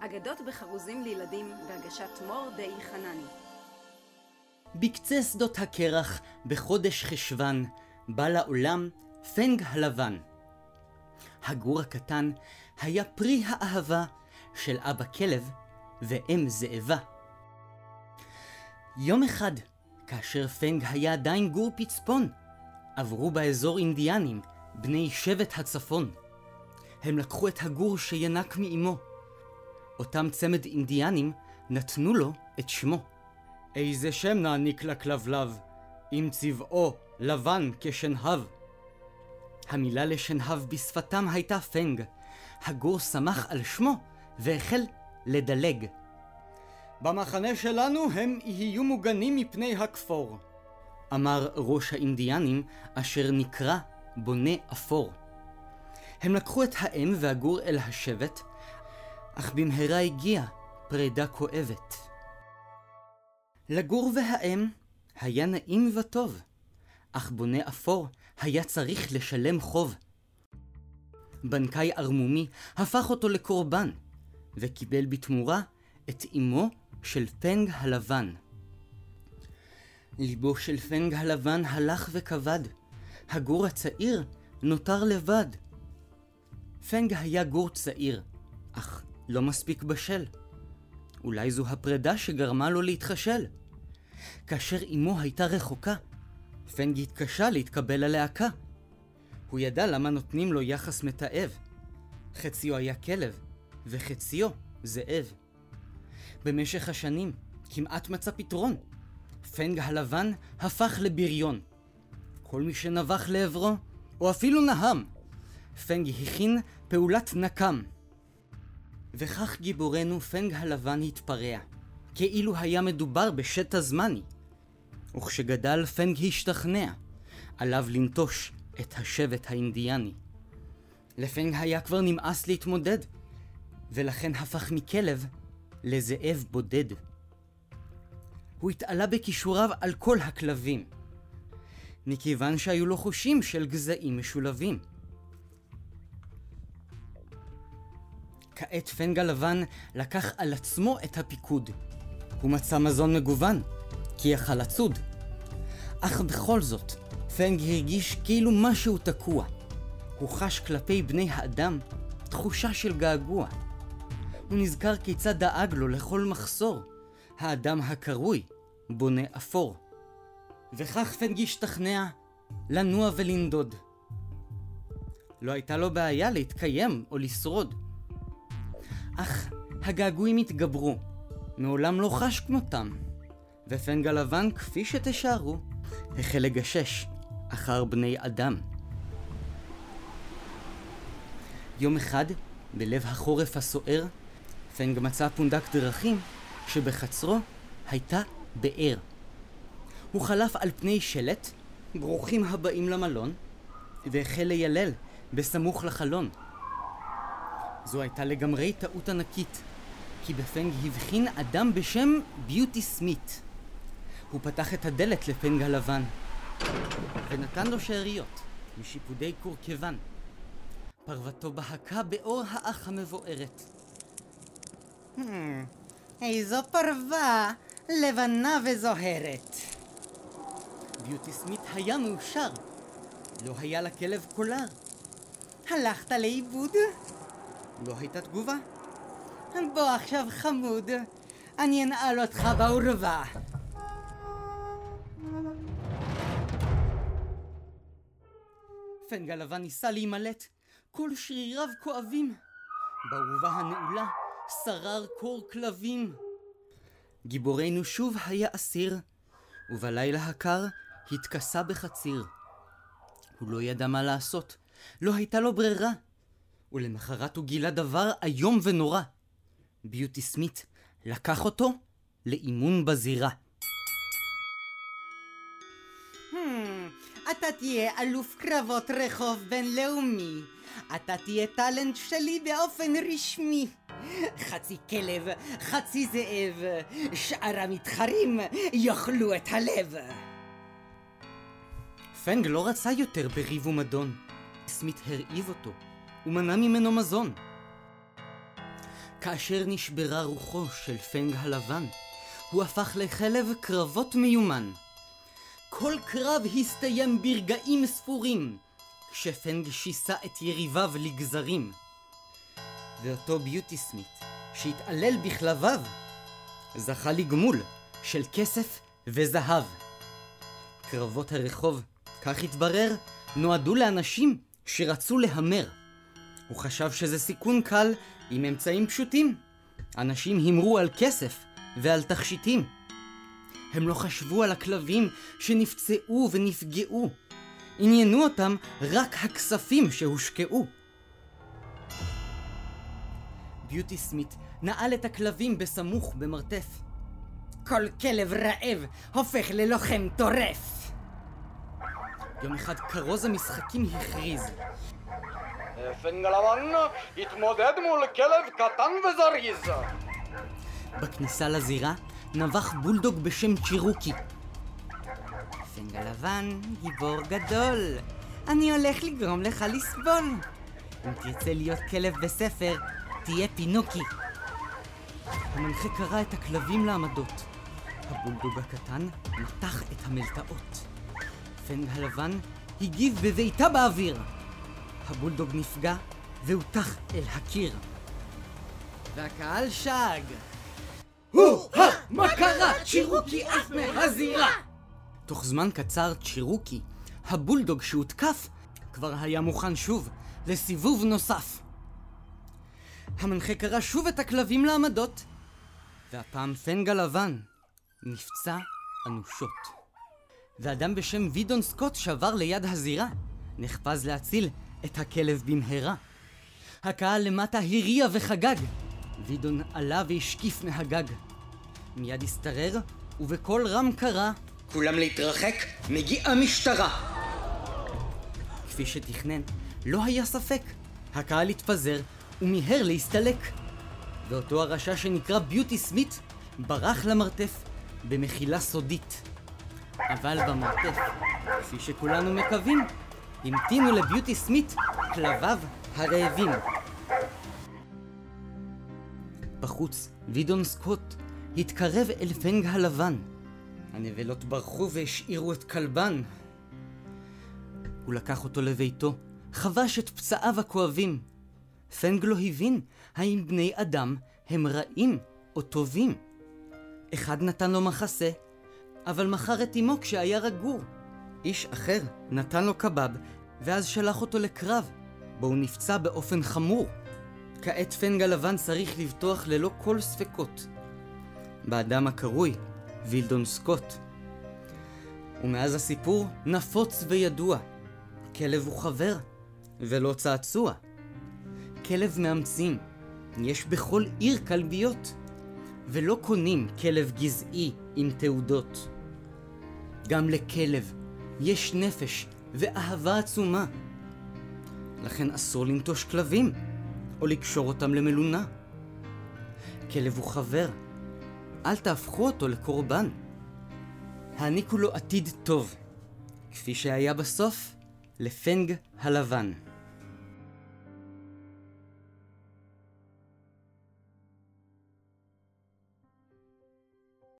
אגדות בחרוזים לילדים בהגשת מור די חנני. בקצה שדות הקרח, בחודש חשוון, בא לעולם פנג הלבן. הגור הקטן היה פרי האהבה של אבא כלב ואם זאבה. יום אחד, כאשר פנג היה עדיין גור פצפון, עברו באזור אינדיאנים, בני שבט הצפון. הם לקחו את הגור שינק מאמו. אותם צמד אינדיאנים נתנו לו את שמו. איזה שם נעניק לכלבלב, אם צבעו לבן כשנהב. המילה לשנהב בשפתם הייתה פנג. הגור שמח על שמו והחל לדלג. במחנה שלנו הם יהיו מוגנים מפני הכפור, אמר ראש האינדיאנים, אשר נקרא בונה אפור. הם לקחו את האם והגור אל השבט, אך במהרה הגיעה פרידה כואבת. לגור והאם היה נעים וטוב, אך בונה אפור היה צריך לשלם חוב. בנקאי ערמומי הפך אותו לקורבן, וקיבל בתמורה את אמו של פנג הלבן. ליבו של פנג הלבן הלך וכבד, הגור הצעיר נותר לבד. פנג היה גור צעיר, לא מספיק בשל. אולי זו הפרידה שגרמה לו להתחשל. כאשר אמו הייתה רחוקה, פנג התקשה להתקבל ללהקה. הוא ידע למה נותנים לו יחס מתעב. חציו היה כלב, וחציו זאב. במשך השנים כמעט מצא פתרון. פנג הלבן הפך לבריון. כל מי שנבח לעברו, או אפילו נהם, פנג הכין פעולת נקם. וכך גיבורנו פנג הלבן התפרע, כאילו היה מדובר בשטע זמני. וכשגדל פנג השתכנע, עליו לנטוש את השבט האינדיאני. לפנג היה כבר נמאס להתמודד, ולכן הפך מכלב לזאב בודד. הוא התעלה בכישוריו על כל הכלבים, מכיוון שהיו לו חושים של גזעים משולבים. כעת פנג הלבן לקח על עצמו את הפיקוד. הוא מצא מזון מגוון, כי יכל לצוד. אך בכל זאת, פנג הרגיש כאילו משהו תקוע. הוא חש כלפי בני האדם תחושה של געגוע. הוא נזכר כיצד דאג לו לכל מחסור, האדם הקרוי בונה אפור. וכך פנג השתכנע לנוע ולנדוד. לא הייתה לו בעיה להתקיים או לשרוד. אך הגעגועים התגברו, מעולם לא חש כמותם. ופנג הלבן, כפי שתשערו, החל לגשש אחר בני אדם. יום אחד, בלב החורף הסוער, פנג מצא פונדק דרכים שבחצרו הייתה באר. הוא חלף על פני שלט, ברוכים הבאים למלון, והחל לילל בסמוך לחלון. זו הייתה לגמרי טעות ענקית, כי בפנג הבחין אדם בשם ביוטי סמית. הוא פתח את הדלת לפנג הלבן, ונתן לו שאריות משיפודי קורקוון. פרוותו בהקה באור האח המבוערת. Hmm, איזו פרווה לבנה וזוהרת. ביוטי סמית היה מאושר. לא היה לכלב קולר. הלכת לאיבוד? לא הייתה תגובה. בוא עכשיו חמוד, אני אנעל אותך בעורבה. פנג הלבן ניסה להימלט, כל שריריו כואבים. בעורבה הנעולה שרר קור כלבים. גיבורנו שוב היה אסיר, ובלילה הקר התכסה בחציר. הוא לא ידע מה לעשות, לא הייתה לו ברירה. ולמחרת הוא גילה דבר איום ונורא. ביוטי סמית לקח אותו לאימון בזירה. Hmm, אתה תהיה אלוף קרבות רחוב בינלאומי. אתה תהיה טאלנט שלי באופן רשמי. חצי כלב, חצי זאב, שאר המתחרים יאכלו את הלב. פנג לא רצה יותר בריב ומדון. סמית הרעיב אותו, ומנע ממנו מזון. כאשר נשברה רוחו של פנג הלבן, הוא הפך לכלב קרבות מיומן. כל קרב הסתיים ברגעים ספורים, כשפנג שיסה את יריביו לגזרים. ואותו ביוטי סמית, שהתעלל בכלביו, זכה לגמול של כסף וזהב. קרבות הרחוב, כך התברר, נועדו לאנשים שרצו להמר. הוא חשב שזה סיכון קל עם אמצעים פשוטים. אנשים הימרו על כסף ועל תכשיטים. הם לא חשבו על הכלבים שנפצעו ונפגעו. עניינו אותם רק הכספים שהושקעו. ביוטי סמית נעל את הכלבים בסמוך במרתף. כל כלב רעב הופך ללוחם טורף! יום אחד כרוז המשחקים הכריז פנגלבן התמודד מול כלב קטן וזריז. בכניסה לזירה נבח בולדוג בשם צ'ירוקי. פנגה לבן, גיבור גדול. אני הולך לגרום לך לסבול. אם תרצה להיות כלב בספר, תהיה פינוקי. המנחה קרא את הכלבים לעמדות. הבולדוג הקטן מתח את המלטעות. פנג הלבן הגיב בבעיטה באוויר. הבולדוג נפגע והוטח אל הקיר. והקהל שאג. הו-הא! מה קרה? צ'ירוקי עף מהזירה! תוך זמן קצר צ'ירוקי, הבולדוג שהותקף, כבר היה מוכן שוב לסיבוב נוסף. המנחה קרא שוב את הכלבים לעמדות, והפעם פנגה לבן נפצע אנושות. ואדם בשם וידון סקוט שבר ליד הזירה, נחפז להציל את הכלב במהרה. הקהל למטה הריע וחגג. וידון עלה והשקיף מהגג. מיד השתרר, ובקול רם קרא כולם להתרחק, מגיעה משטרה! כפי שתכנן, לא היה ספק. הקהל התפזר ומיהר להסתלק. ואותו הרשע שנקרא ביוטי סמית ברח למרתף במחילה סודית. אבל במרתף, כפי שכולנו מקווים, המתינו לביוטי סמית כלביו הרעבים. בחוץ, וידון סקוט התקרב אל פנג הלבן. הנבלות ברחו והשאירו את כלבן. הוא לקח אותו לביתו, חבש את פצעיו הכואבים. פנג לא הבין האם בני אדם הם רעים או טובים. אחד נתן לו מחסה, אבל מכר את אמו כשהיה רגור. איש אחר נתן לו קבב, ואז שלח אותו לקרב, בו הוא נפצע באופן חמור. כעת פנג הלבן צריך לבטוח ללא כל ספקות. באדם הקרוי וילדון סקוט. ומאז הסיפור נפוץ וידוע. כלב הוא חבר, ולא צעצוע. כלב מאמצים, יש בכל עיר כלביות, ולא קונים כלב גזעי עם תעודות. גם לכלב יש נפש ואהבה עצומה. לכן אסור לנטוש כלבים, או לקשור אותם למלונה. כלב הוא חבר, אל תהפכו אותו לקורבן. העניקו לו עתיד טוב, כפי שהיה בסוף לפנג הלבן.